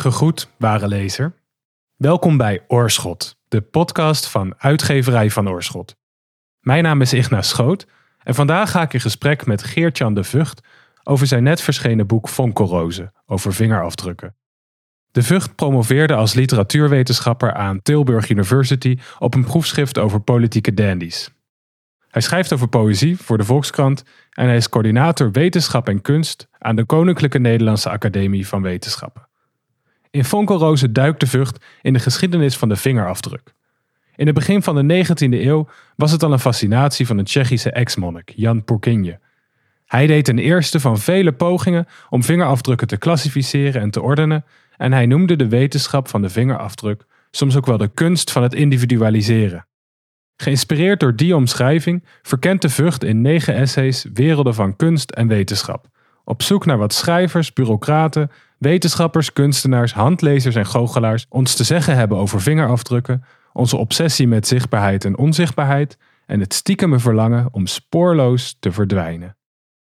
Gegroet, ware lezer. Welkom bij Oorschot, de podcast van uitgeverij van Oorschot. Mijn naam is Igna Schoot en vandaag ga ik in gesprek met Geert-Jan de Vught over zijn net verschenen boek Vonkelrozen over vingerafdrukken. De Vught promoveerde als literatuurwetenschapper aan Tilburg University op een proefschrift over politieke dandies. Hij schrijft over poëzie voor de Volkskrant en hij is coördinator wetenschap en kunst aan de Koninklijke Nederlandse Academie van Wetenschappen. In Vonkelrozen duikt de Vught in de geschiedenis van de vingerafdruk. In het begin van de 19e eeuw was het al een fascinatie van een Tsjechische ex-monnik, Jan Purkinje. Hij deed een eerste van vele pogingen om vingerafdrukken te klassificeren en te ordenen en hij noemde de wetenschap van de vingerafdruk soms ook wel de kunst van het individualiseren. Geïnspireerd door die omschrijving verkent de Vught in negen essays werelden van kunst en wetenschap, op zoek naar wat schrijvers, bureaucraten, wetenschappers, kunstenaars, handlezers en goochelaars ons te zeggen hebben over vingerafdrukken, onze obsessie met zichtbaarheid en onzichtbaarheid en het stiekeme verlangen om spoorloos te verdwijnen.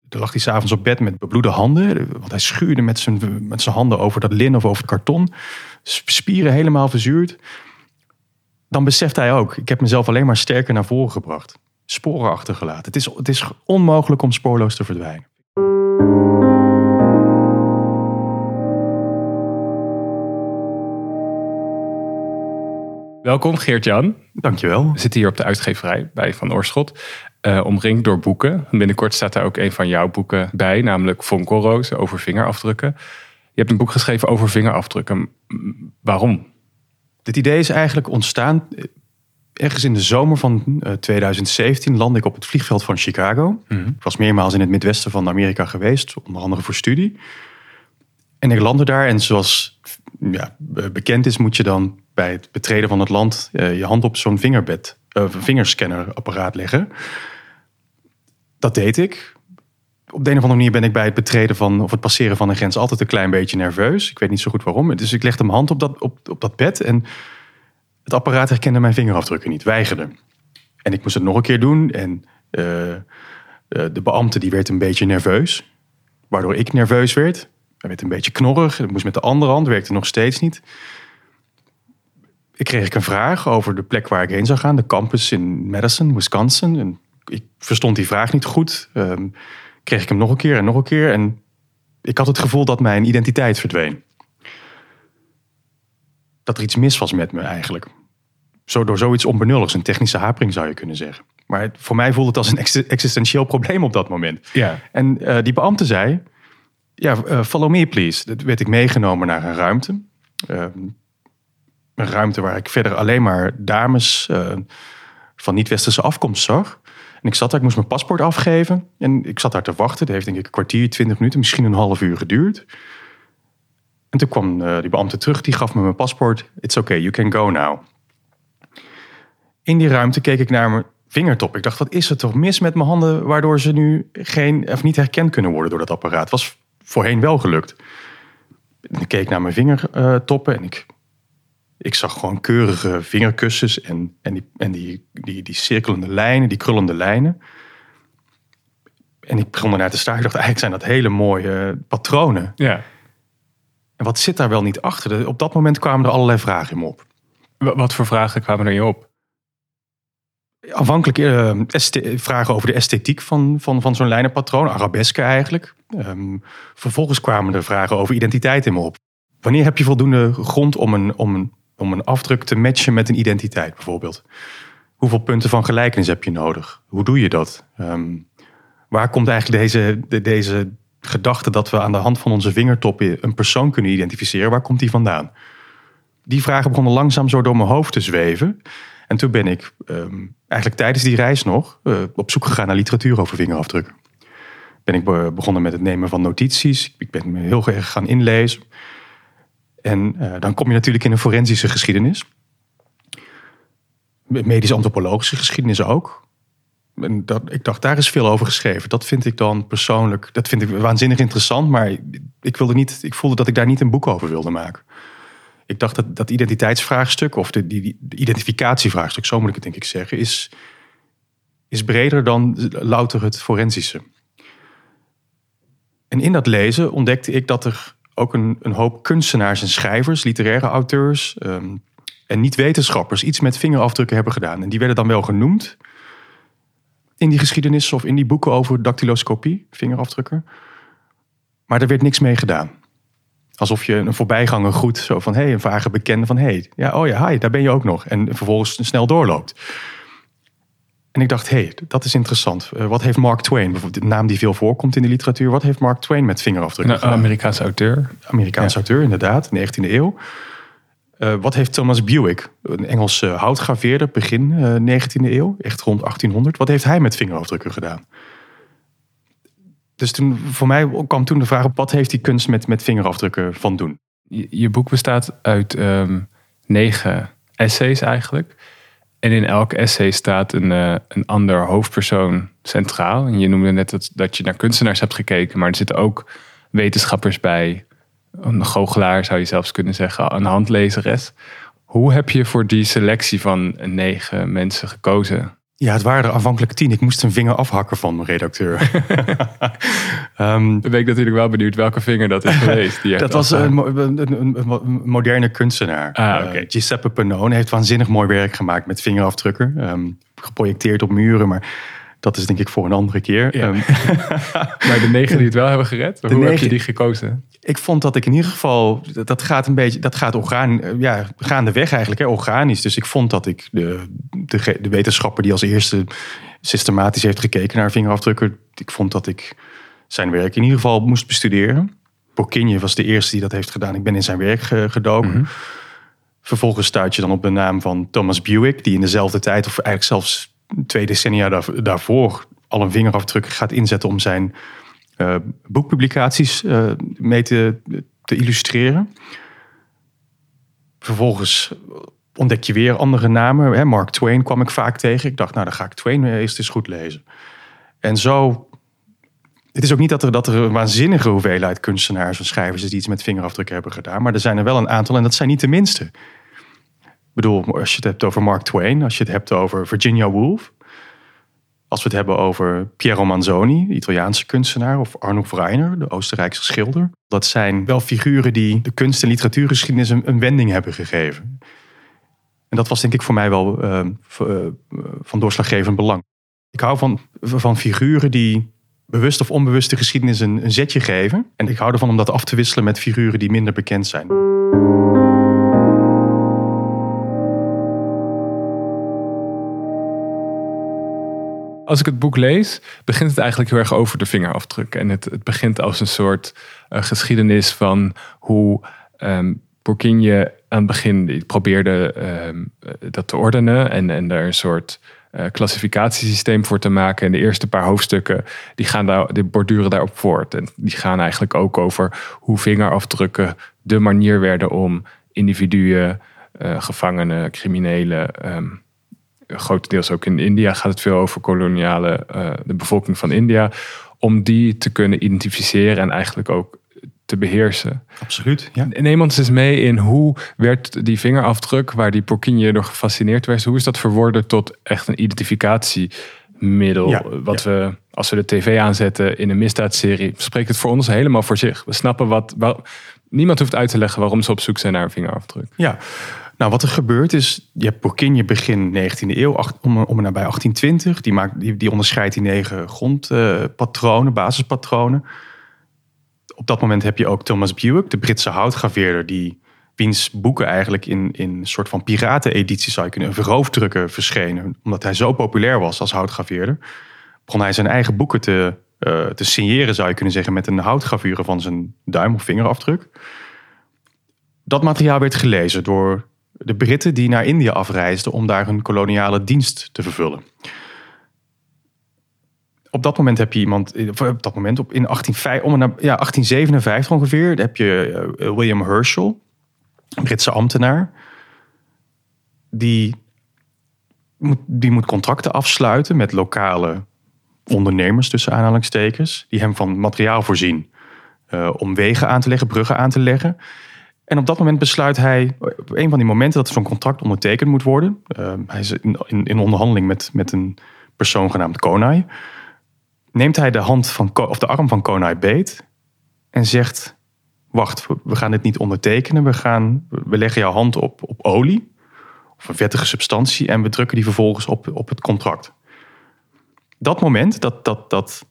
Toen lag hij s'avonds op bed met bebloede handen. Want hij schuurde met zijn, met zijn handen over dat lin of over het karton. Spieren helemaal verzuurd. Dan beseft hij ook, ik heb mezelf alleen maar sterker naar voren gebracht. Sporen achtergelaten. Het is, het is onmogelijk om spoorloos te verdwijnen. Welkom Geert-Jan. Dankjewel. We zitten hier op de uitgeverij bij Van Oorschot. Uh, omringd door boeken. Binnenkort staat daar ook een van jouw boeken bij, namelijk Vonkelroos over vingerafdrukken. Je hebt een boek geschreven over vingerafdrukken. Waarom? Dit idee is eigenlijk ontstaan eh, ergens in de zomer van 2017 eh, landde ik op het vliegveld van Chicago. Ik was meermaals in het Midwesten van Amerika geweest, onder andere voor studie. En ik landde daar en zoals ja, bekend is, moet je dan bij het betreden van het land je hand op zo'n vingerbed, uh, vingerscannerapparaat leggen. Dat deed ik. Op de een of andere manier ben ik bij het betreden van of het passeren van een grens altijd een klein beetje nerveus. Ik weet niet zo goed waarom. Dus ik legde mijn hand op dat, op, op dat bed en het apparaat herkende mijn vingerafdrukken niet, weigerde. En ik moest het nog een keer doen en uh, de beambte die werd een beetje nerveus. Waardoor ik nerveus werd. Hij werd een beetje knorrig. Ik moest met de andere hand, werkte nog steeds niet. Ik kreeg ik een vraag over de plek waar ik heen zou gaan. De campus in Madison, Wisconsin. En ik verstond die vraag niet goed. Um, kreeg ik hem nog een keer en nog een keer. En ik had het gevoel dat mijn identiteit verdween. Dat er iets mis was met me eigenlijk. Zo door zoiets onbenulligs, een technische hapering zou je kunnen zeggen. Maar voor mij voelde het als een existentieel probleem op dat moment. Ja. En uh, die beambte zei, ja, uh, follow me please. Dat werd ik meegenomen naar een ruimte. Uh, een ruimte waar ik verder alleen maar dames van niet-westerse afkomst zag. En ik zat daar, ik moest mijn paspoort afgeven. En ik zat daar te wachten. Dat heeft denk ik een kwartier, twintig minuten, misschien een half uur geduurd. En toen kwam uh, die beambte terug, die gaf me mijn paspoort. It's okay, you can go now. In die ruimte keek ik naar mijn vingertop. Ik dacht, wat is er toch mis met mijn handen... waardoor ze nu geen, of niet herkend kunnen worden door dat apparaat. was voorheen wel gelukt. Ik keek naar mijn vingertoppen en ik ik zag gewoon keurige vingerkussens en, en, die, en die, die, die cirkelende lijnen, die krullende lijnen. En ik begon ernaar te staan. Ik dacht, eigenlijk zijn dat hele mooie patronen. Ja. En wat zit daar wel niet achter? Op dat moment kwamen er allerlei vragen in me op. Wat voor vragen kwamen er in je op? Afhankelijk uh, vragen over de esthetiek van, van, van zo'n lijnenpatroon, arabesque eigenlijk. Um, vervolgens kwamen er vragen over identiteit in me op. Wanneer heb je voldoende grond om een, om een om een afdruk te matchen met een identiteit bijvoorbeeld. Hoeveel punten van gelijkenis heb je nodig? Hoe doe je dat? Um, waar komt eigenlijk deze, de, deze gedachte dat we aan de hand van onze vingertoppen een persoon kunnen identificeren, waar komt die vandaan? Die vragen begonnen langzaam zo door mijn hoofd te zweven. En toen ben ik um, eigenlijk tijdens die reis nog uh, op zoek gegaan naar literatuur over vingerafdrukken. Ben ik begonnen met het nemen van notities. Ik ben me heel erg gaan inlezen. En uh, dan kom je natuurlijk in een forensische geschiedenis. Medisch-antropologische geschiedenis ook. En dat, ik dacht, daar is veel over geschreven. Dat vind ik dan persoonlijk, dat vind ik waanzinnig interessant. Maar ik, wilde niet, ik voelde dat ik daar niet een boek over wilde maken. Ik dacht dat dat identiteitsvraagstuk, of de, die, de identificatievraagstuk, zo moet ik het denk ik zeggen, is, is breder dan louter het forensische. En in dat lezen ontdekte ik dat er ook een, een hoop kunstenaars en schrijvers, literaire auteurs ehm, en niet-wetenschappers iets met vingerafdrukken hebben gedaan. En die werden dan wel genoemd in die geschiedenis of in die boeken over dactyloscopie, vingerafdrukken. Maar er werd niks mee gedaan. Alsof je een voorbijganger groet, zo van hé, hey, een vage bekende van hé, hey, ja, oh ja, hi, daar ben je ook nog. En vervolgens snel doorloopt. En ik dacht, hé, hey, dat is interessant. Uh, wat heeft Mark Twain, bijvoorbeeld de naam die veel voorkomt in de literatuur, wat heeft Mark Twain met vingerafdrukken Een Amerikaanse auteur. Amerikaanse auteur, inderdaad, 19e eeuw. Uh, wat heeft Thomas Buick, een Engelse houtgraveerder, begin uh, 19e eeuw, echt rond 1800, wat heeft hij met vingerafdrukken gedaan? Dus toen, voor mij kwam toen de vraag op, wat heeft die kunst met, met vingerafdrukken van doen? Je, je boek bestaat uit um, negen essays eigenlijk. En in elk essay staat een, uh, een ander hoofdpersoon centraal. En je noemde net dat, dat je naar kunstenaars hebt gekeken, maar er zitten ook wetenschappers bij. Een goochelaar zou je zelfs kunnen zeggen, een handlezeres. Hoe heb je voor die selectie van negen mensen gekozen? Ja, het waren er aanvankelijk tien. Ik moest een vinger afhakken van mijn redacteur. um, Dan ben ik natuurlijk wel benieuwd welke vinger dat is geweest. Die dat was een, een, een, moderne kunstenaar. Ah, okay. uh, Giuseppe Pannone heeft waanzinnig mooi werk gemaakt met vingerafdrukken. Um, geprojecteerd op muren, maar dat is denk ik voor een andere keer. Ja. Um, maar de negen die het wel hebben gered, hoe negen, heb je die gekozen? Ik vond dat ik in ieder geval, dat gaat een beetje, dat gaat orgaan, ja, gaandeweg eigenlijk, hè, organisch. Dus ik vond dat ik de, de, de wetenschapper die als eerste systematisch heeft gekeken naar vingerafdrukken, ik vond dat ik zijn werk in ieder geval moest bestuderen. Bourkinje was de eerste die dat heeft gedaan. Ik ben in zijn werk gedoken. Mm -hmm. Vervolgens stuit je dan op de naam van Thomas Buick, die in dezelfde tijd, of eigenlijk zelfs twee decennia daarvoor, al een vingerafdruk gaat inzetten om zijn uh, boekpublicaties uh, mee te, te illustreren. Vervolgens ontdek je weer andere namen. Hè? Mark Twain kwam ik vaak tegen. Ik dacht, nou dan ga ik Twain eerst eens goed lezen. En zo. Het is ook niet dat er, dat er een waanzinnige hoeveelheid kunstenaars en schrijvers is die iets met vingerafdrukken hebben gedaan. Maar er zijn er wel een aantal en dat zijn niet de minste. Bedoel, als je het hebt over Mark Twain, als je het hebt over Virginia Woolf. Als we het hebben over Piero Manzoni, de Italiaanse kunstenaar, of Arnold Reiner, de Oostenrijkse schilder. Dat zijn wel figuren die de kunst- en literatuurgeschiedenis een, wending hebben gegeven. En dat was denk ik voor mij wel uh, van doorslaggevend belang. Ik hou van, van figuren die bewust of onbewust de geschiedenis een, een zetje geven. En ik hou ervan om dat af te wisselen met figuren die minder bekend zijn. Als ik het boek lees, begint het eigenlijk heel erg over de vingerafdruk. En het, het begint als een soort uh, geschiedenis van hoe um, aan het begin probeerde um, dat te ordenen. En, en daar een soort uh, klassificatiesysteem voor te maken. En de eerste paar hoofdstukken die, gaan daar, die borduren daarop voort. En die gaan eigenlijk ook over hoe vingerafdrukken de manier werden om individuen, gevangenen, criminelen. Um, grotendeels ook in India gaat het veel over koloniale, uh, de bevolking van India, om die te kunnen identificeren en eigenlijk ook te beheersen. Absoluut. Ja. Neem ons eens mee in hoe werd die vingerafdruk, waar die Porkinje door gefascineerd werd, hoe is dat verworden tot echt een identificatiemiddel? Ja, wat ja. we, als we de tv aanzetten in een misdaadserie, spreekt het voor ons helemaal voor zich. We snappen wat. Wel, niemand hoeft uit te leggen waarom ze op zoek zijn naar een vingerafdruk. Ja. Nou, wat er gebeurt is, je hebt Bourkinje begin 19e eeuw, om, om nabij 1820. Die, maakt, die, die onderscheidt die negen grondpatronen, uh, basispatronen. Op dat moment heb je ook Thomas Buick, de Britse houtgraveerder, die wiens boeken eigenlijk in, in soort van pirateneditie zou je kunnen, verroofdrukken verschenen. Omdat hij zo populair was als houtgraveerder, begon hij zijn eigen boeken te, uh, te signeren, zou je kunnen zeggen, met een houtgravure van zijn duim of vingerafdruk. Dat materiaal werd gelezen door de Britten die naar India afreisden om daar hun koloniale dienst te vervullen. Op dat moment heb je iemand, op dat moment op in 18, om, ja, 1857 ongeveer, heb je uh, William Herschel, Britse ambtenaar, die die moet contracten afsluiten met lokale ondernemers tussen aanhalingstekens, die hem van materiaal voorzien uh, om wegen aan te leggen, bruggen aan te leggen. En op dat moment besluit hij, op een van die momenten dat zo'n contract ondertekend moet worden. Uh, hij is in, in, in, onderhandeling met, met een persoon genaamd Konai. Neemt hij de hand van, of de arm van Konai beet en zegt: wacht, we gaan dit niet ondertekenen. We, gaan, we leggen jouw hand op, op olie of een vettige substantie en we drukken die vervolgens op, op het contract. Dat moment dat, dat, dat,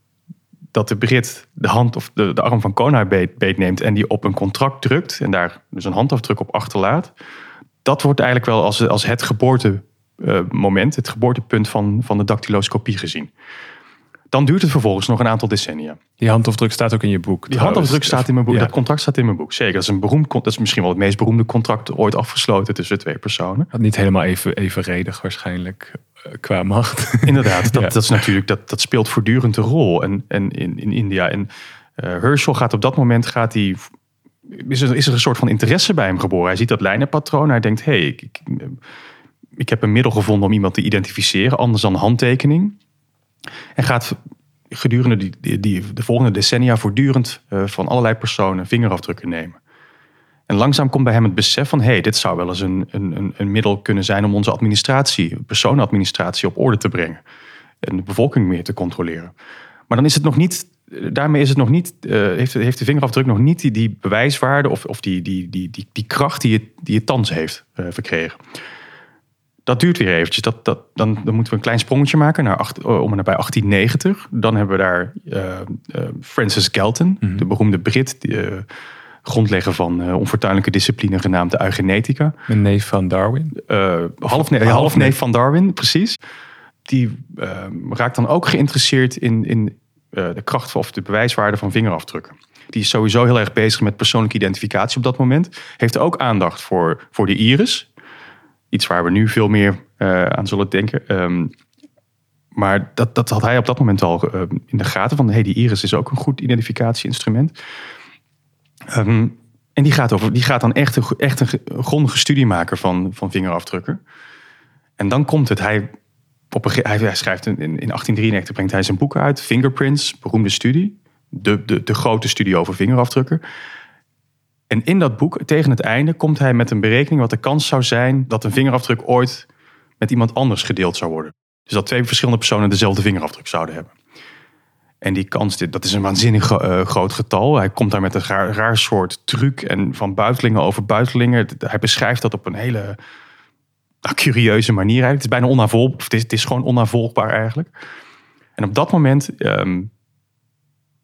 dat de Brit de hand of de, de arm van Kona beet, beet neemt en die op een contract drukt en daar dus een handafdruk op achterlaat, dat wordt eigenlijk wel als, als het geboortemoment, het geboortepunt van, van de dactyloscopie gezien. Dan duurt het vervolgens nog een aantal decennia. Die handafdruk staat ook in je boek. Die handafdruk staat in mijn boek. Dat contract staat in mijn boek. Zeker. Dat is een beroemd. Dat is misschien wel het meest beroemde contract ooit afgesloten tussen twee personen. Niet helemaal even evenredig waarschijnlijk eh, qua macht. Inderdaad. Dat, dat is natuurlijk. Dat, dat speelt voortdurend een rol. En, en in, in India. En uh, Herschel gaat op dat moment gaat hij. Is er, is er een soort van interesse bij hem geboren? Hij ziet dat lijnenpatroon. Hij denkt: hé, hey, ik, ik, ik heb een middel gevonden om iemand te identificeren, anders dan handtekening. En gaat gedurende die, die, de volgende decennia voortdurend uh, van allerlei personen vingerafdrukken nemen. En langzaam komt bij hem het besef van: hé, hey, dit zou wel eens een, een, een middel kunnen zijn om onze administratie, personenadministratie op orde te brengen. En de bevolking meer te controleren. Maar dan is het nog niet, daarmee is het nog niet, uh, heeft, heeft de vingerafdruk nog niet die, bewijswaarde of, of die, die, die, die, kracht die het, die thans heeft verkregen dat duurt weer eventjes. Dat, dat, dan, dan moeten we een klein sprongetje maken naar acht, eh, om en nabij 1890. Dan hebben we daar uh, uh, Francis Galton, mm -hmm. de beroemde Brit, die, uh, grondlegger van onfortuinlijke discipline genaamd de eugenetica. Een neef van Darwin? half, half neef van Darwin, precies. Die raakt dan ook geïnteresseerd in, in de kracht of de bewijswaarde van vingerafdrukken. Die is sowieso heel erg bezig met persoonlijke identificatie op dat moment. Heeft ook aandacht voor, voor de iris, Iets waar we nu veel meer uh, aan zullen denken. Um, maar dat, dat had hij op dat moment al uh, in de gaten. Van hey, die iris is ook een goed identificatieinstrument. Um, en die gaat, over, die gaat dan echt een, echt een grondige studie maken van, van vingerafdrukken. En dan komt het. Hij, op een, hij, hij schrijft in, in 1893 brengt hij zijn boek uit. Fingerprints, beroemde studie. De, de, de grote studie over vingerafdrukken. En in dat boek, tegen het einde, komt hij met een berekening wat de kans zou zijn dat een vingerafdruk ooit met iemand anders gedeeld zou worden. Dus dat twee verschillende personen dezelfde vingerafdruk zouden hebben. En die kans, dat is een waanzinnig uh, groot getal. Hij komt daar met een raar, soort truc en van buitelingen over buitelingen. Hij beschrijft dat op een hele nou, curieuze manier. Het is bijna onnavolgbaar. Het is, het is gewoon onnavolgbaar eigenlijk. En op dat moment um,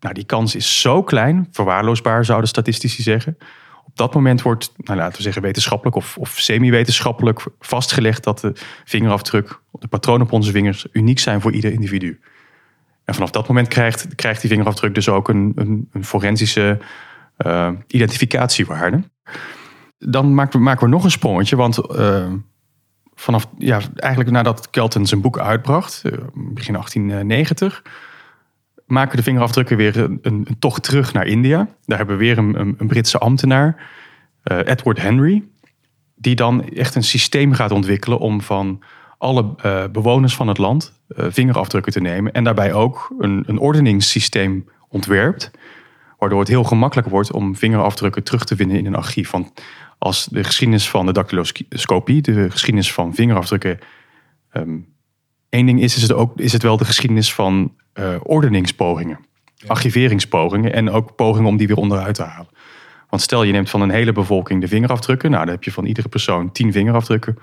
nou, die kans is zo klein, verwaarloosbaar zouden statistici zeggen. Op dat moment wordt, nou, laten we zeggen, wetenschappelijk of, of semi-wetenschappelijk vastgelegd dat de vingerafdruk, de patronen op onze vingers, uniek zijn voor ieder individu. En vanaf dat moment krijgt, krijgt die vingerafdruk dus ook een, een, forensische uh, identificatiewaarde. Dan maken we, maken we nog een sprongetje, want uh, vanaf, ja, eigenlijk nadat Kelton zijn boek uitbracht, uh, begin 1890 maken de vingerafdrukken weer een, een, tocht terug naar India. Daar hebben we weer een, een Britse ambtenaar, uh, Edward Henry, die dan echt een systeem gaat ontwikkelen om van alle uh, bewoners van het land uh, vingerafdrukken te nemen. En daarbij ook een, een ordeningssysteem ontwerpt, waardoor het heel gemakkelijk wordt om vingerafdrukken terug te vinden in een archief. Want als de geschiedenis van de dactyloscopie, de geschiedenis van vingerafdrukken, um, één ding is, is het, ook, is het wel de geschiedenis van uh, ordeningspogingen, archiveringspogingen en ook pogingen om die weer onderuit te halen. Want stel je neemt van een hele bevolking de vingerafdrukken, nou dan heb je van iedere persoon tien vingerafdrukken.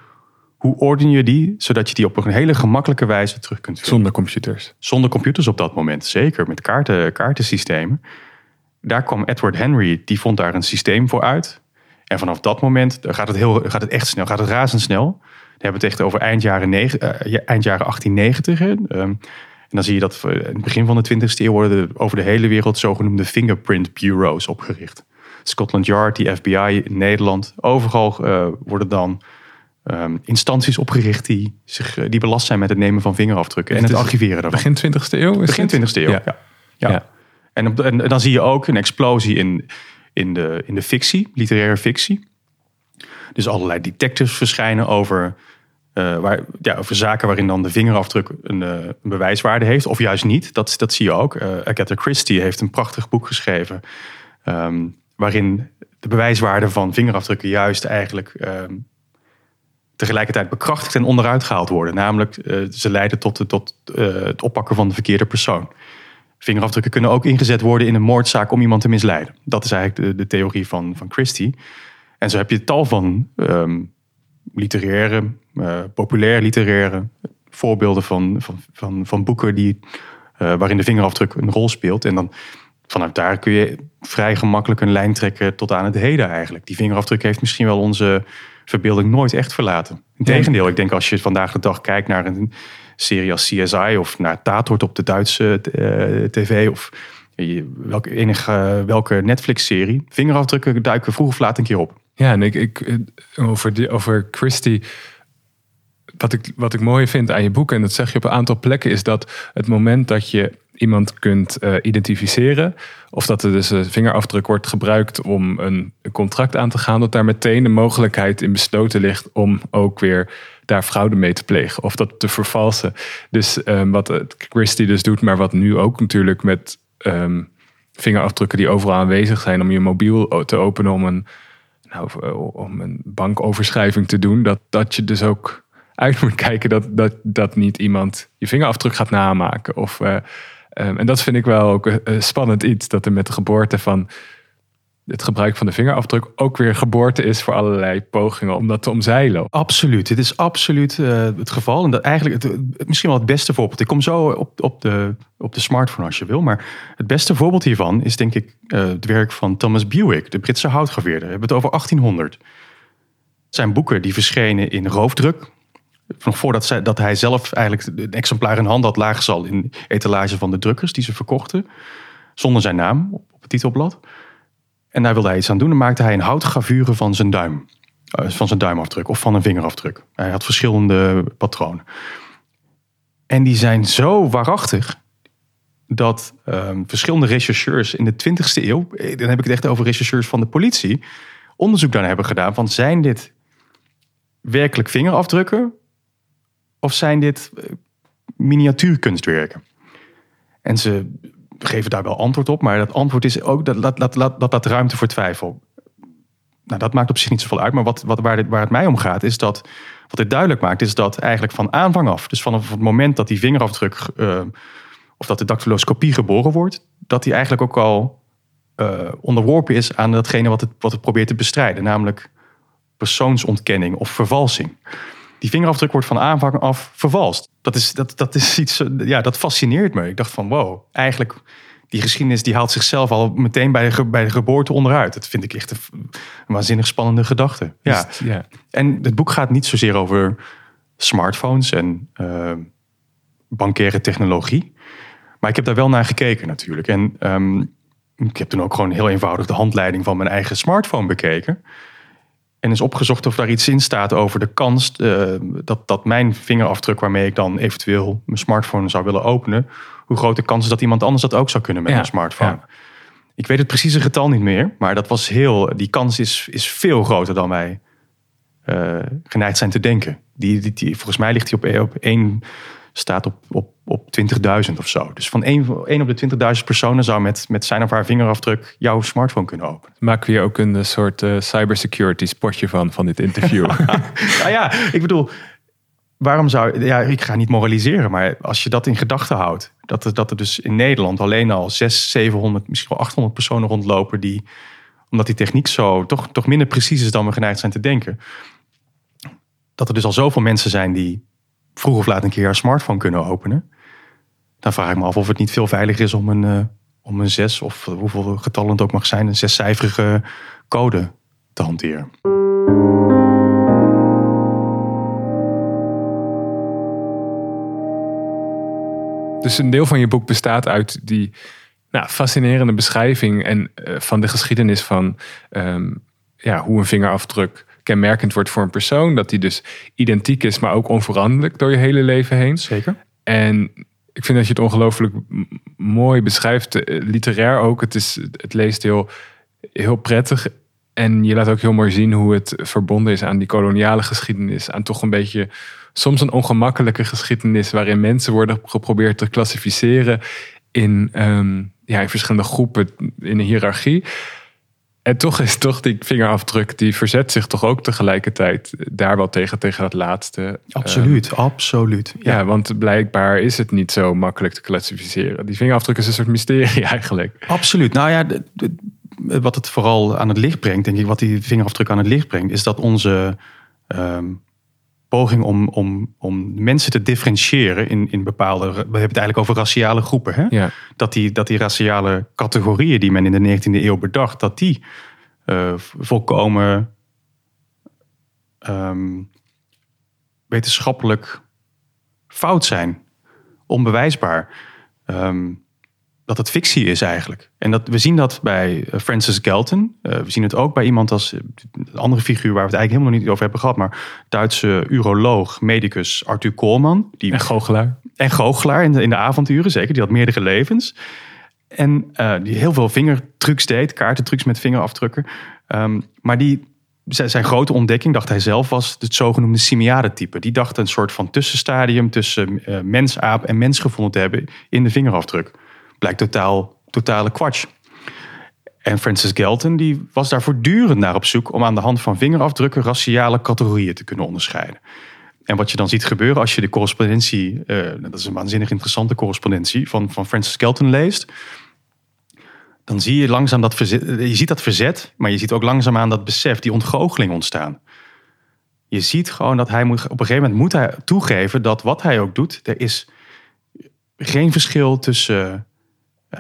Hoe orden je die zodat je die op een hele gemakkelijke wijze terug kunt vinden? Zonder computers. Zonder computers op dat moment, zeker met kaarten, kaartensystemen. Daar kwam Edward Henry, die vond daar een systeem voor uit. En vanaf dat moment gaat het, heel, gaat het echt snel, gaat het razendsnel. Dan hebben we het echt over eind jaren, negen, uh, eind jaren 1890. Hè. En dan zie je dat in het begin van de 20e eeuw worden over de hele wereld zogenoemde fingerprint bureaus opgericht. Scotland Yard, die FBI in Nederland, overal uh, worden dan um, instanties opgericht die, zich, die belast zijn met het nemen van vingerafdrukken en het, het archiveren daarvan. Begin 20e eeuw? Is begin 20e eeuw, ja. ja. ja. ja. En, op, en, dan zie je ook een explosie in, in, de, in de fictie, literaire fictie. Dus allerlei detectives verschijnen over uh, waar, ja, over zaken waarin dan de vingerafdruk een, uh, een, bewijswaarde heeft, of juist niet. Dat, dat zie je ook. Uh, Agatha Christie heeft een prachtig boek geschreven. Um, waarin de bewijswaarde van vingerafdrukken juist eigenlijk um, tegelijkertijd bekrachtigd en onderuit gehaald worden. Namelijk, ze leiden tot, het oppakken van de verkeerde persoon. vingerafdrukken kunnen ook ingezet worden in een moordzaak om iemand te misleiden. Dat is eigenlijk de, theorie van, van Christie. En zo heb je tal van um, literaire, uh, populair literaire voorbeelden van, van, van, van boeken die, uh, waarin de vingerafdruk een rol speelt. En dan vanuit daar kun je vrij gemakkelijk een lijn trekken tot aan het heden eigenlijk. Die vingerafdruk heeft misschien wel onze verbeelding nooit echt verlaten. Integendeel, ik denk als je vandaag de dag kijkt naar een serie als CSI of naar Tatort op de Duitse uh, tv of welke, enige, welke Netflix-serie, vingerafdrukken duiken vroeg of laat een keer op. Ja, en ik, ik over, die, over Christie. Wat ik, wat ik mooi vind aan je boek, en dat zeg je op een aantal plekken, is dat het moment dat je iemand kunt uh, identificeren, of dat er dus een vingerafdruk wordt gebruikt om een, contract aan te gaan, dat daar meteen de mogelijkheid in besloten ligt om ook weer daar fraude mee te plegen of dat te vervalsen. Dus um, wat Christie dus doet, maar wat nu ook natuurlijk met um, vingerafdrukken die overal aanwezig zijn om je mobiel te openen om een nou, eh, om een bankoverschrijving te doen, dat, dat je dus ook uit moet kijken dat, dat, dat niet iemand je vingerafdruk gaat namaken. Of, uh, um, en dat vind ik wel ook een, spannend iets, dat er met de geboorte van het gebruik van de vingerafdruk ook weer geboorte is voor allerlei pogingen om dat te omzeilen. Absoluut, dit is absoluut uh, het geval. En dat eigenlijk het, misschien wel het beste voorbeeld. Ik kom zo op, op, de, op de smartphone als je wil. Maar het beste voorbeeld hiervan is denk ik uh, het werk van Thomas Buick, de Britse houtgraveerder. We hebben het over 1800. Het zijn boeken die verschenen in roofdruk. Nog voordat zij, dat hij zelf eigenlijk een exemplaar in hand had, lagen ze al in etalage van de drukkers die ze verkochten. Zonder zijn naam op het titelblad. En daar wilde hij iets aan doen. Dan maakte hij een houtgravure van zijn duim. Uh, van zijn duimafdruk of van een vingerafdruk. Hij had verschillende patronen. En die zijn zo waarachtig dat um, verschillende rechercheurs in de 20e eeuw, eh, dan heb ik het echt over rechercheurs van de politie, onderzoek naar hebben gedaan van zijn dit werkelijk vingerafdrukken of zijn dit uh, miniatuurkunstwerken? En ze geven daar wel antwoord op, maar dat antwoord is ook dat dat, dat, dat, dat, dat ruimte voor twijfel. Nou, dat maakt op zich niet zoveel uit, maar wat, wat, waar, dit, waar het mij om gaat, is dat wat dit duidelijk maakt, is dat eigenlijk van aanvang af, dus vanaf het moment dat die vingerafdruk uh, of dat de dactyloscopie geboren wordt, dat die eigenlijk ook al uh, onderworpen is aan datgene wat het, wat het probeert te bestrijden, namelijk persoonsontkenning of vervalsing. Die vingerafdruk wordt van aanvang af vervalst. Dat is, dat, dat is iets, ja, dat fascineert me. Ik dacht van wow, eigenlijk die geschiedenis die haalt zichzelf al meteen bij de, bij de geboorte onderuit. Dat vind ik echt een, waanzinnig spannende gedachte. Ja. ja. En het boek gaat niet zozeer over smartphones en uh, bankaire technologie. Maar ik heb daar wel naar gekeken natuurlijk. En um, ik heb toen ook gewoon heel eenvoudig de handleiding van mijn eigen smartphone bekeken. En is opgezocht of daar iets in staat over de kans uh, dat, dat mijn vingerafdruk, waarmee ik dan eventueel mijn smartphone zou willen openen, hoe groot de kans is dat iemand anders dat ook zou kunnen met ja, een smartphone. Ja. Ik weet het precieze getal niet meer, maar dat was heel, die kans is, is veel groter dan wij uh, geneigd zijn te denken. Die, die, die, volgens mij ligt die op, op één staat op, op, op 20.000 of zo. Dus van 1, op de 20.000 personen zou met, met zijn of haar vingerafdruk jouw smartphone kunnen openen. Maken we hier ook een soort uh, cybersecurity spotje van, van dit interview? nou ja, ik bedoel, waarom zou... Ja, ik ga niet moraliseren, maar als je dat in gedachten houdt... Dat er, dat er dus in Nederland alleen al 600, 700, misschien wel 800 personen rondlopen... die, omdat die techniek zo toch, toch minder precies is dan we geneigd zijn te denken... dat er dus al zoveel mensen zijn die vroeg of laat een keer haar smartphone kunnen openen. Dan vraag ik me af of het niet veel veiliger is om een, uh, om een zes of hoeveel getallen het ook mag zijn, een zescijferige code te hanteren. Dus een deel van je boek bestaat uit die nou, fascinerende beschrijving en, uh, van de geschiedenis van um, ja, hoe een vingerafdruk kenmerkend wordt voor een persoon. Dat die dus identiek is, maar ook onveranderlijk door je hele leven heen. Zeker. En ik vind dat je het ongelooflijk mooi beschrijft, eh, literair ook. Het, is, het leest heel, heel prettig. En je laat ook heel mooi zien hoe het verbonden is aan die koloniale geschiedenis. Aan toch een beetje soms een ongemakkelijke geschiedenis waarin mensen worden geprobeerd te klassificeren in, um, ja, in verschillende groepen in een hiërarchie. En toch is toch die vingerafdruk, die verzet zich toch ook tegelijkertijd daar wel tegen, tegen dat laatste. Absoluut, um, absoluut. Ja. ja. want blijkbaar is het niet zo makkelijk te klassificeren. Die vingerafdruk is een soort mysterie eigenlijk. Absoluut. Nou ja, wat het vooral aan het licht brengt, denk ik, wat die vingerafdruk aan het licht brengt, is dat onze um, poging om, om, om mensen te differentiëren in, in bepaalde. We hebben het eigenlijk over raciale groepen. Hè? Ja. Dat, die, dat die raciale categorieën die men in de 19e eeuw bedacht, dat die uh, volkomen um, wetenschappelijk fout zijn, onbewijsbaar. Um, dat het fictie is eigenlijk. En dat, we zien dat bij eh, Francis Galton. Uh, we zien het ook bij iemand als een andere figuur waar we het eigenlijk helemaal niet over hebben gehad. Maar Duitse uroloog, medicus Arthur Koolman. Die, en goochelaar. En goochelaar in de, in de avonturen, zeker. Die had meerdere levens. En uh, die heel veel vingertrucs deed, kaartentrucs met vingerafdrukken. Um, maar die, zijn grote ontdekking, dacht hij zelf, was het zogenoemde simiade-type. Die dacht een soort van tussenstadium tussen uh, mens, aap en mens gevonden te hebben in de vingerafdruk blijkt totaal, totale kwatsch. En Francis Galton die was daar voortdurend naar op zoek om aan de hand van vingerafdrukken raciale categorieën te kunnen onderscheiden. En wat je dan ziet gebeuren als je de correspondentie, uh, dat is een waanzinnig interessante correspondentie, van, van Francis Galton leest. Dan zie je langzaam dat verzet, je ziet dat verzet, maar je ziet ook langzaam aan dat besef, die ontgoocheling ontstaan. Je ziet gewoon dat hij moet, op een gegeven moment moet hij toegeven dat wat hij ook doet, er is geen verschil tussen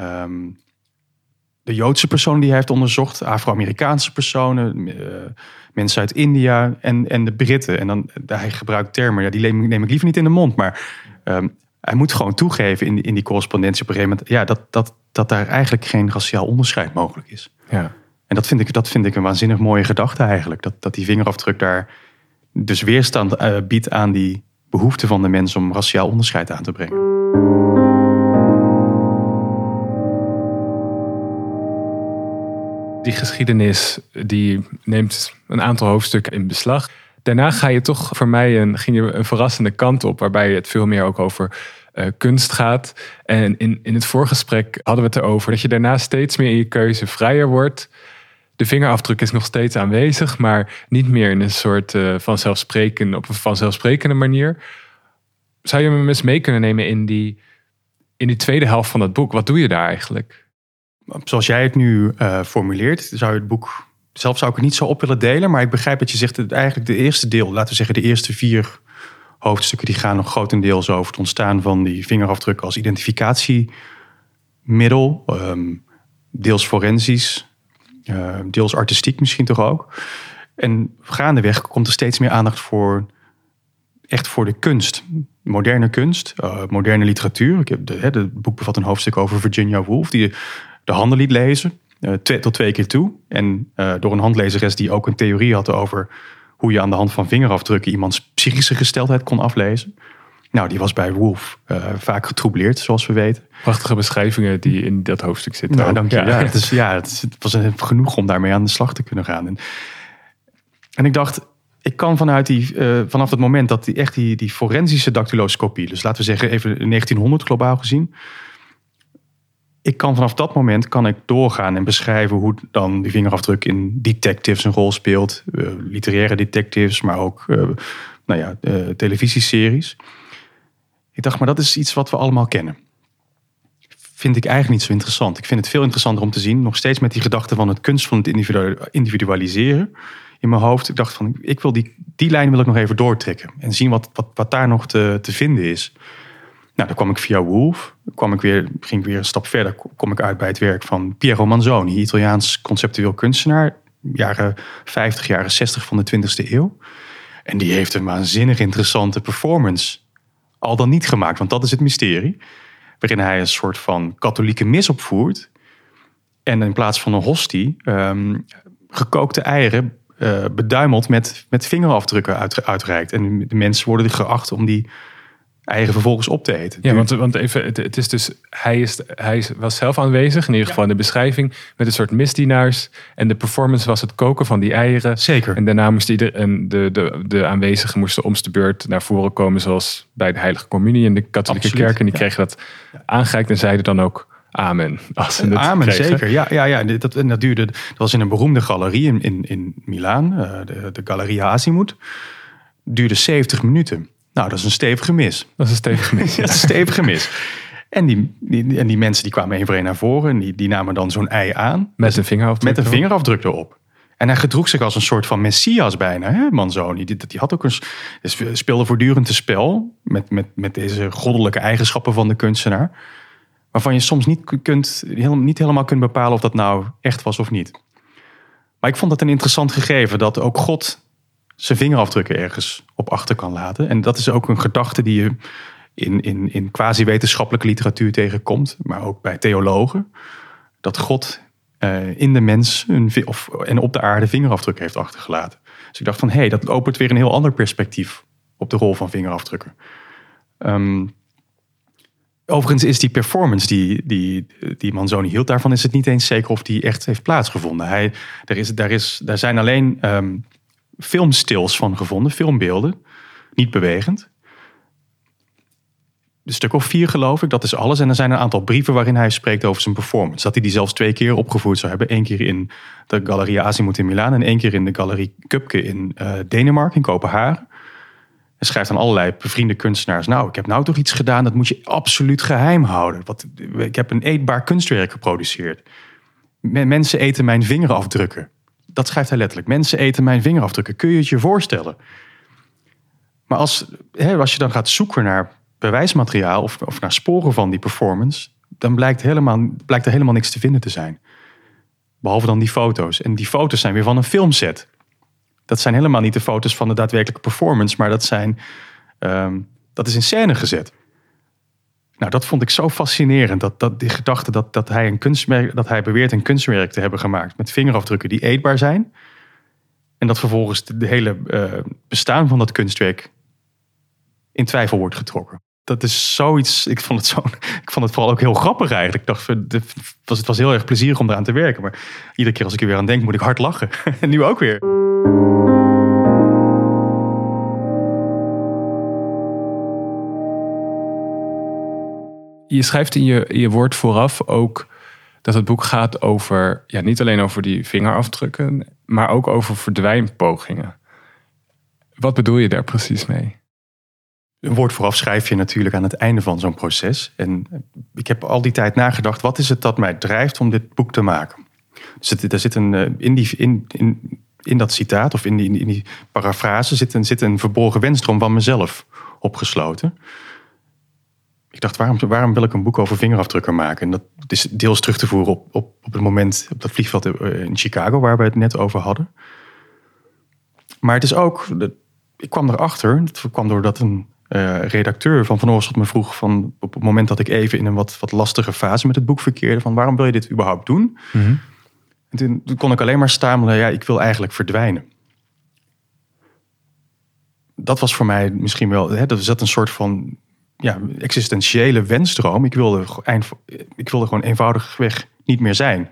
Um, de Joodse personen die hij heeft onderzocht, Afro-Amerikaanse personen, uh, mensen uit India en, en de Britten. En dan, hij gebruikt termen, ja, die neem ik liever niet in de mond, maar um, hij moet gewoon toegeven in, in die correspondentie op een gegeven moment, ja, dat, dat, dat daar eigenlijk geen raciaal onderscheid mogelijk is. Ja. En dat vind ik, dat vind ik een waanzinnig mooie gedachte eigenlijk. Dat, dat die vingerafdruk daar dus weerstand uh, biedt aan die behoefte van de mens om raciaal onderscheid aan te brengen. Die geschiedenis die neemt een aantal hoofdstukken in beslag. Daarna ga je toch voor mij een, ging je een verrassende kant op, waarbij het veel meer ook over uh, kunst gaat. En in, in het voorgesprek hadden we het erover dat je daarna steeds meer in je keuze vrijer wordt. De vingerafdruk is nog steeds aanwezig, maar niet meer in een soort uh, vanzelfsprekende, op een vanzelfsprekende manier. Zou je me eens mee kunnen nemen in die, in die tweede helft van het boek? Wat doe je daar eigenlijk? Zoals jij het nu uh, formuleert, zou je het boek. Zelf zou ik het niet zo op willen delen, maar ik begrijp dat je zegt dat eigenlijk de eerste deel, laten we zeggen de eerste vier hoofdstukken, die gaan nog grotendeels over het ontstaan van die vingerafdrukken als identificatiemiddel, um, deels forensisch, uh, deels artistiek misschien toch ook. En gaandeweg komt er steeds meer aandacht voor echt voor de kunst. Moderne kunst, uh, moderne literatuur. Ik heb het boek bevat een hoofdstuk over Virginia Woolf, die de handen liet lezen. Uh, twee, tot twee keer toe. En uh, door een handlezeres die ook een theorie had over hoe je aan de hand van vingerafdrukken iemands psychische gesteldheid kon aflezen. Nou, die was bij Wolf uh, vaak getroubleerd, zoals we weten. Prachtige beschrijvingen die in dat hoofdstuk zitten. Nou, dank je. Ja, ja, het, is, ja het, was genoeg om daarmee aan de slag te kunnen gaan. En, en ik dacht, ik kan vanuit die, uh, vanaf het moment dat die echt die, die forensische dactyloscopie, dus laten we zeggen even 1900 globaal gezien, ik kan vanaf dat moment kan ik doorgaan en beschrijven hoe dan die vingerafdruk in detectives een rol speelt. Uh, literaire detectives, maar ook uh, nou ja, uh, televisieseries. Ik dacht, maar dat is iets wat we allemaal kennen. Vind ik eigenlijk niet zo interessant. Ik vind het veel interessanter om te zien, nog steeds met die gedachte van het kunst van het individualiseren in mijn hoofd. Ik dacht van, ik wil die, die lijn wil ik nog even doortrekken en zien wat, wat, wat daar nog te, te vinden is. Nou, dan kwam ik via Wolf, kwam ik weer, ging ik weer een stap verder, kom ik uit bij het werk van Piero Manzoni, Italiaans conceptueel kunstenaar, jaren 50, jaren 60 van de 20e eeuw. En die heeft een waanzinnig interessante performance al dan niet gemaakt, want dat is het mysterie. Waarin hij een soort van katholieke mis opvoert. En in plaats van een hostie, um, gekookte eieren uh, beduimeld met, met vingerafdrukken uit, uitreikt. En de mensen worden geacht om die eigen vervolgens op te eten. Ja, want, want even, het, is dus, hij, is, hij was zelf aanwezig, in ieder geval in de beschrijving, met een soort misdienaars. En de performance was het koken van die eieren. Zeker. En daarna moest ieder, en de, de, de aanwezigen moesten om de beurt naar voren komen, zoals bij de Heilige Communie in de katholieke kerk. En die kregen dat aangereikt en zeiden dan ook amen. Als Amen, kregen. zeker. Ja, ja, ja. Dat, en dat, duurde, dat was in een beroemde galerie in, in, in Milaan, eh, de, de Galleria Azimuth. Duurde 70 minuten. Nou, dat is een stevige mis. Dat is een stevig mis. Dat is een stevige mis. En die, die, en die mensen die kwamen één voor één naar voren en die, die namen dan zo'n ei aan Met een vingerafdruk. met een erop. vingerafdruk erop. En hij gedroeg zich als een soort van messias bijna, hè, Manzoni. Die, die had ook een, speelde voortdurend te spel met, met, met deze goddelijke eigenschappen van de kunstenaar. Waarvan je soms niet, kunt, niet helemaal kunt bepalen of dat nou echt was of niet. Maar ik vond dat een interessant gegeven dat ook God zijn vingerafdrukken ergens op achter kan laten. En dat is ook een gedachte die je in, in, in quasi-wetenschappelijke literatuur tegenkomt, maar ook bij theologen. Dat God eh, in de mens een, of, en op de aarde vingerafdrukken heeft achtergelaten. Dus ik dacht van, hé, hey, dat opent weer een heel ander perspectief op de rol van vingerafdrukken. Ehm, overigens is die performance die, die, die Manzoni hield, daarvan is het niet eens zeker of die echt heeft plaatsgevonden. Hij, er, is, daar, is, daar zijn alleen ehm filmstils van gevonden, filmbeelden, niet bewegend. Een stuk of vier geloof ik, dat is alles. En er zijn een aantal brieven waarin hij spreekt over zijn performance. Dat hij die zelfs twee keer opgevoerd zou hebben. Eén keer in de Galleria Azimuth in Milaan en één keer in de Galerie Kupke in eh, Denemarken, in Kopenhagen. Hij schrijft aan allerlei bevriende kunstenaars. Nou, ik heb nou toch iets gedaan, dat moet je absoluut geheim houden. Ik heb een eetbaar kunstwerk geproduceerd. Men- Mensen eten mijn vingerafdrukken. Dat schrijft hij letterlijk. Mensen eten mijn vingerafdrukken. Kun je het je voorstellen? Maar als, hè, als je dan gaat zoeken naar bewijsmateriaal of, of naar sporen van die performance, dan blijkt, helemaal, blijkt er helemaal niks te vinden te zijn. Behalve dan die foto's. En die foto's zijn weer van een filmset. Dat zijn helemaal niet de foto's van de daadwerkelijke performance, maar dat, zijn, ehm, dat is in scène gezet. Nou, dat vond ik zo fascinerend. Dat, dat die gedachte dat, dat, hij een kunstwerk, dat hij beweert een kunstwerk te hebben gemaakt met vingerafdrukken die eetbaar zijn. En dat vervolgens de, de hele eh, bestaan van dat kunstwerk in twijfel wordt getrokken. Dat is zoiets. Ik vond het, zo, ik vond het vooral ook heel grappig eigenlijk. Ik dacht, het was, het was heel erg plezierig om eraan te werken. Maar iedere keer als ik er weer aan denk, moet ik hard lachen. En nu ook weer. Je schrijft in je, je woord vooraf ook dat het boek gaat over, ja, niet alleen over die vingerafdrukken, maar ook over verdwijnpogingen. Wat bedoel je daar precies mee? Een woord vooraf schrijf je natuurlijk aan het einde van zo'n proces. En ik heb al die tijd nagedacht, wat is het dat mij drijft om dit boek te maken? Dus er zit een, eh, in, die, in, in dat citaat of in die, in die parafrase zit een, zit een verborgen wensdroom van mezelf opgesloten. Ik dacht, waarom, waarom wil ik een boek over vingerafdrukken maken? En dat is deels terug te voeren op, op, op het moment op dat vliegveld eh, in Chicago, waar we het net over hadden. Maar het is ook, ik kwam erachter, het kwam doordat een eh, redacteur van Van Oorschot me vroeg van op het moment dat ik even in een wat, wat lastige fase met het boek verkeerde, van waarom wil je dit überhaupt doen? En toen, toen kon ik alleen maar stamelen, ja, ik wil eigenlijk verdwijnen. Dat was voor mij misschien wel, hè, dat zat een soort van ja, existentiële wensdroom. Ik wilde, eind, ik wilde gewoon eenvoudigweg niet meer zijn.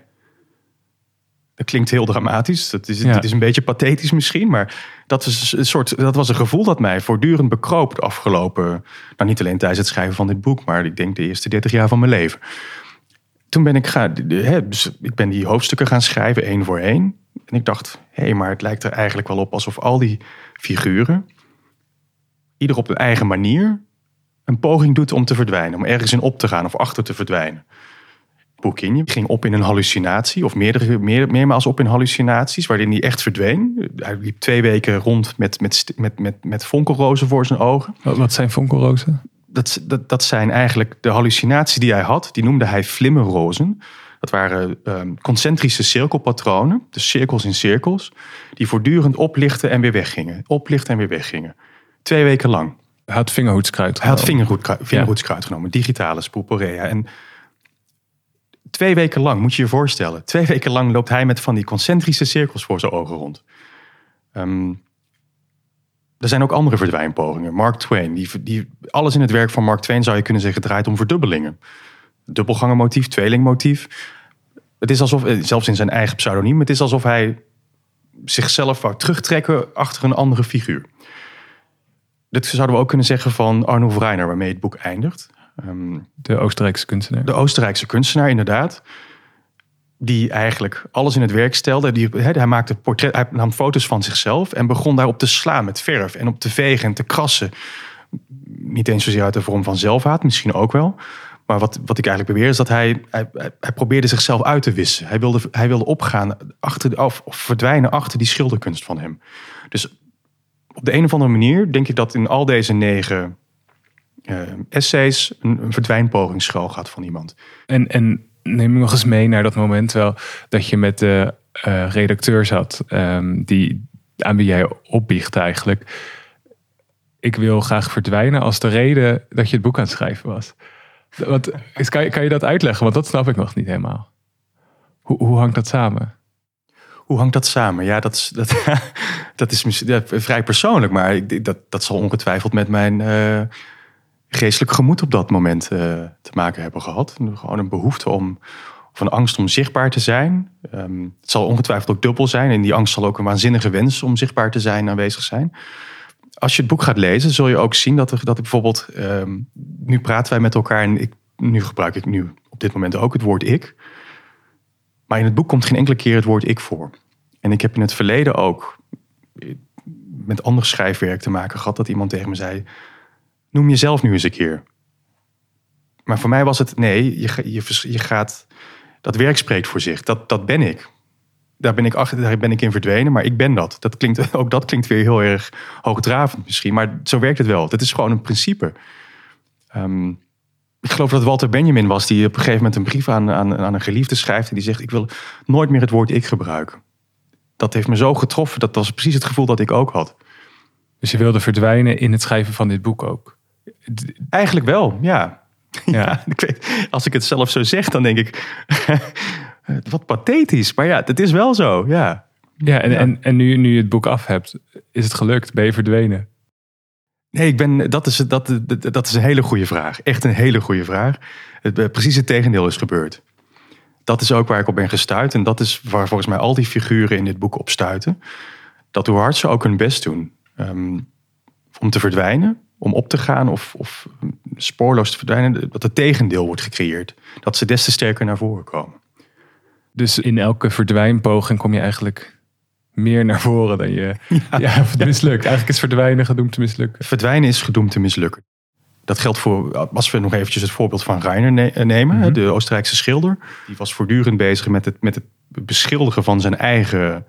Dat klinkt heel dramatisch. Dat is, Ja. Is een beetje pathetisch misschien. Maar dat, is een soort, dat was een gevoel dat mij voortdurend bekroop de afgelopen... Nou, niet alleen tijdens het schrijven van dit boek... maar ik denk de eerste 30 jaar van mijn leven. Toen ben ik, hè, dus ik ben die hoofdstukken gaan schrijven, één voor één. En ik dacht, hé, hey, maar het lijkt er eigenlijk wel op... alsof al die figuren, ieder op hun eigen manier... een poging doet om te verdwijnen. Om ergens in op te gaan of achter te verdwijnen. Boekinje ging op in een hallucinatie, of meerdere, meer, meermaals op in hallucinaties, waarin hij echt verdween. Hij liep twee weken rond met, met, met, met, met fonkelrozen voor zijn ogen. Wat, zijn fonkelrozen? Dat, dat, dat zijn eigenlijk de hallucinaties die hij had, die noemde hij flimmerrozen. Dat waren ehm, concentrische cirkelpatronen, dus cirkels in cirkels, die voortdurend oplichten en weer weggingen. Oplichten en weer weggingen. Twee weken lang. Hij had vingerhoedskruid. Hij had genomen. vingerhoedskruid, vingerhoedskruid genomen, digitale spoeporea. En twee weken lang, moet je je voorstellen, twee weken lang loopt hij met van die concentrische cirkels voor zijn ogen rond. Ehm, er zijn ook andere verdwijnpogingen. Mark Twain, die, die, alles in het werk van Mark Twain zou je kunnen zeggen draait om verdubbelingen. Dubbelgangenmotief, tweelingmotief. Het is alsof, eh, zelfs in zijn eigen pseudoniem, het is alsof hij zichzelf wou terugtrekken achter een andere figuur. Dit zouden we ook kunnen zeggen van Arno Reiner, waarmee het boek eindigt. Ehm, de Oostenrijkse kunstenaar. De Oostenrijkse kunstenaar, inderdaad. Die eigenlijk alles in het werk stelde. Die, hij, maakte portret, hij nam foto's van zichzelf en begon daarop te slaan met verf en op te vegen en te krassen. Niet eens zozeer uit de vorm van zelfhaat, misschien ook wel. Maar wat, wat ik eigenlijk beweer is dat hij, hij, hij probeerde zichzelf uit te wissen. Hij wilde, hij wilde opgaan achter, of, of verdwijnen achter die schilderkunst van hem. Dus op de een of andere manier denk ik dat in al deze negen uh, essays een, een verdwijnpoging schuil gaat van iemand. En, en neem me nog eens mee naar dat moment wel dat je met de uh, redacteur zat, um, die, aan wie jij opbiecht eigenlijk. Ik wil graag verdwijnen als de reden dat je het boek aan het schrijven was. Kan, kan je dat uitleggen? Want dat snap ik nog niet helemaal. Hoe, hoe hangt dat samen? Hoe hangt dat samen? Ja, dat is, dat, dat is ja, vrij persoonlijk, maar ik, dat, dat zal ongetwijfeld met mijn uh, geestelijk gemoed op dat moment uh, te maken hebben gehad. Gewoon een behoefte om, of een angst om zichtbaar te zijn. Um, het zal ongetwijfeld ook dubbel zijn en die angst zal ook een waanzinnige wens om zichtbaar te zijn aanwezig zijn als je het boek gaat lezen, zul je ook zien dat, dat ik bijvoorbeeld. Um, nu praten wij met elkaar en ik, nu gebruik ik nu op dit moment ook het woord ik. Maar in het boek komt geen enkele keer het woord ik voor. En ik heb in het verleden ook met ander schrijfwerk te maken gehad dat iemand tegen me zei: Noem jezelf nu eens een keer. Maar voor mij was het nee, je, je, je gaat. Dat werk spreekt voor zich. Dat, dat ben ik daar ben ik achter, daar ben ik in verdwenen, maar ik ben dat. dat klinkt, ook dat klinkt weer heel erg hoogdravend misschien, maar zo werkt het wel. Dat is gewoon een principe. Um, ik geloof dat Walter Benjamin was die op een gegeven moment een brief aan, aan, aan een geliefde schrijft en die zegt: Ik wil nooit meer het woord ik gebruiken. Dat heeft me zo getroffen, dat was precies het gevoel dat ik ook had. Dus je wilde verdwijnen in het schrijven van dit boek ook? Eigenlijk wel, ja. ja. ja ik weet, als ik het zelf zo zeg, dan denk ik. Wat pathetisch, maar ja, het is wel zo, ja. Ja, en, En, en nu, nu je het boek af hebt, is het gelukt? Ben je verdwenen? Nee, ik ben, dat, is, dat, dat is een hele goede vraag. Echt een hele goede vraag. Het, eh, precies het tegendeel is gebeurd. Dat is ook waar ik op ben gestuurd. En dat is waar volgens mij al die figuren in dit boek op stuiten. Dat hoe hard ze ook hun best doen um, om te verdwijnen, om op te gaan of, of spoorloos te verdwijnen, dat het tegendeel wordt gecreëerd. Dat ze des te sterker naar voren komen. Dus in elke verdwijnpoging kom je eigenlijk meer naar voren dan je. Ja, ja het mislukt. Eigenlijk is verdwijnen gedoemd te mislukken. Verdwijnen is gedoemd te mislukken. Dat geldt voor, als we nog eventjes het voorbeeld van Reiner eh, nemen, mhm. de Oostenrijkse schilder. Die was voortdurend bezig met het, met het beschilderen van zijn eigen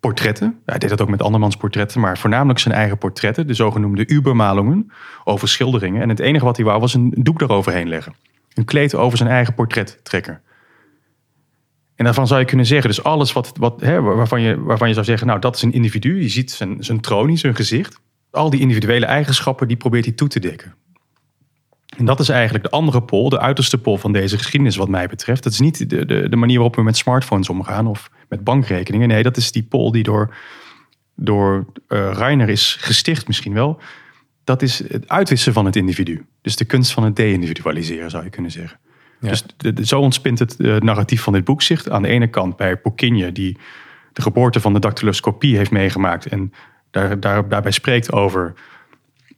portretten. Hij deed dat ook met andermans portretten, maar voornamelijk zijn eigen portretten, de zogenoemde Ubermalungen, over schilderingen. En het enige wat hij wou was een doek eroverheen leggen. Een kleed over zijn eigen portret trekken. En daarvan zou je kunnen zeggen, dus alles wat, wat, hè, waarvan, je, waarvan je zou zeggen, nou dat is een individu, je ziet zijn, zijn tronie, zijn gezicht. Al die individuele eigenschappen, die probeert hij toe te dekken. En dat is eigenlijk de andere pol, de uiterste pol van deze geschiedenis wat mij betreft. Dat is niet de, de, de manier waarop we met smartphones omgaan of met bankrekeningen. Nee, dat is die pol die door, door uh, Reiner is gesticht misschien wel. Dat is het uitwissen van het individu. Dus de kunst van het de-individualiseren zou je kunnen zeggen. Dus zo ontspint het uh, narratief van dit boek zich. Aan de ene kant bij Pokinje, die de geboorte van de dactyloscopie heeft meegemaakt. En daar, daar, daarbij spreekt over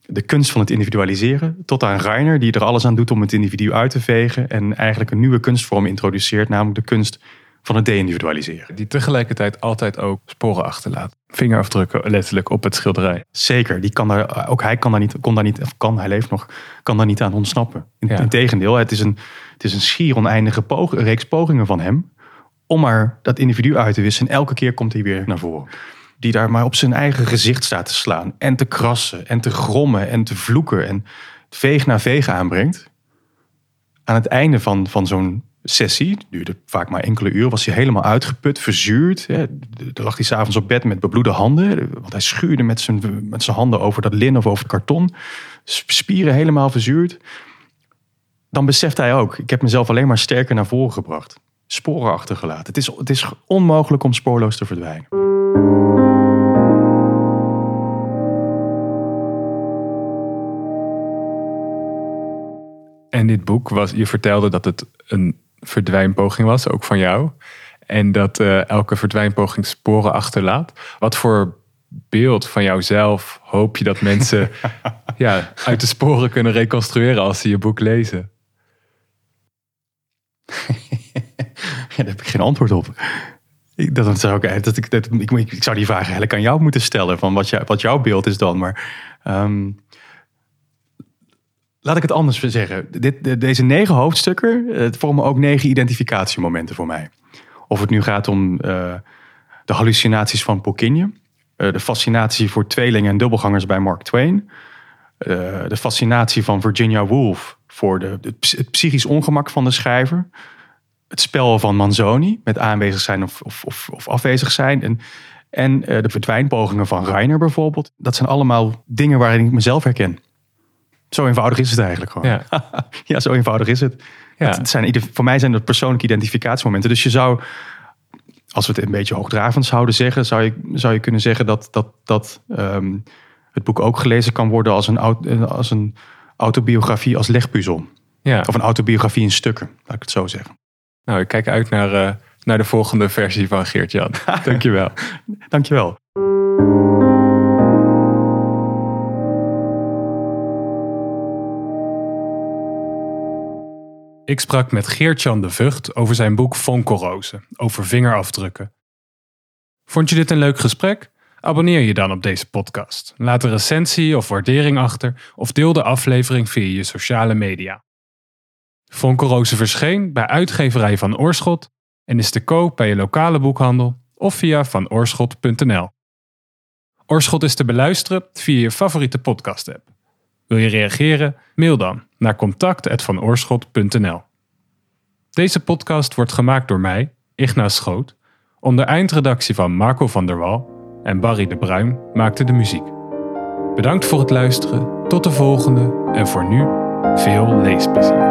de kunst van het individualiseren. Tot aan Reiner, die er alles aan doet om het individu uit te vegen. En eigenlijk een nieuwe kunstvorm introduceert, namelijk de kunst van het de-individualiseren. Die tegelijkertijd altijd ook sporen achterlaat. Vingerafdrukken letterlijk op het schilderij. Zeker, die kan daar, ook hij kan daar niet, kon daar niet, of kan, hij leeft nog, kan daar niet aan ontsnappen. Integendeel, het is een, het is een schier oneindige reeks pogingen van hem om maar dat individu uit te wissen. En elke keer komt hij weer naar voren. Die daar maar op zijn eigen gezicht staat te slaan. En te krassen. En te grommen. En te vloeken. En veeg na veeg aanbrengt. Aan het einde van, van zo'n sessie, duurde vaak maar enkele uur, was hij helemaal uitgeput, verzuurd. Hè. Dan lag hij s'avonds op bed met bebloede handen. Want hij schuurde met zijn, met zijn handen over dat lin of over het karton. Spieren helemaal verzuurd. Dan beseft hij ook, ik heb mezelf alleen maar sterker naar voren gebracht. Sporen achtergelaten. Het is, het is onmogelijk om spoorloos te verdwijnen. En dit boek was, je vertelde dat het een verdwijnpoging was, ook van jou. En dat uh, elke verdwijnpoging sporen achterlaat. Wat voor beeld van jouzelf hoop je dat mensen ja, uit de sporen kunnen reconstrueren als ze je boek lezen? ja, daar heb ik geen antwoord op. Ik, dat zou ik, dat ik, dat, ik, ik zou die vraag eigenlijk aan jou moeten stellen. Van wat, jou, wat jouw beeld is dan. Maar ehm, laat ik het anders zeggen. Dit, deze negen hoofdstukken het vormen ook negen identificatiemomenten voor mij. Of het nu gaat om uh, de hallucinaties van Pokinje. Uh, de fascinatie voor tweelingen en dubbelgangers bij Mark Twain. De fascinatie van Virginia Woolf voor de, het psychisch ongemak van de schrijver het spel van Manzoni met aanwezig zijn of, of, of, of afwezig zijn. En, en de verdwijnpogingen van Reiner bijvoorbeeld. Dat zijn allemaal dingen waarin ik mezelf herken. Zo eenvoudig is het eigenlijk gewoon. Ja, ja zo eenvoudig is het. Ja. het zijn, voor mij zijn dat persoonlijke identificatiemomenten. Dus je zou, als we het een beetje hoogdravend zouden zeggen, zou je, zou je kunnen zeggen dat, dat, dat um, het boek ook gelezen kan worden als een, als een autobiografie als legpuzzel. Ja. Of een autobiografie in stukken, laat ik het zo zeggen. Nou, ik kijk uit naar, uh, naar de volgende versie van Geert-Jan. Dankjewel. Dankjewel. Ik sprak met Geert-Jan de Vught over zijn boek Vonkelrozen, over vingerafdrukken. Vond je dit een leuk gesprek? Abonneer je dan op deze podcast. Laat een recensie of waardering achter of deel de aflevering via je sociale media. Vonkelrozen verscheen bij uitgeverij Van Oorschot en is te koop bij je lokale boekhandel of via vanoorschot.nl. Oorschot is te beluisteren via je favoriete podcast-app. Wil je reageren? Mail dan naar contact.vanoorschot.nl. Deze podcast wordt gemaakt door mij, Ignaas Schoot, onder eindredactie van Marco van der Wal en Barry de Bruin maakte de muziek. Bedankt voor het luisteren, tot de volgende en voor nu veel leesplezier.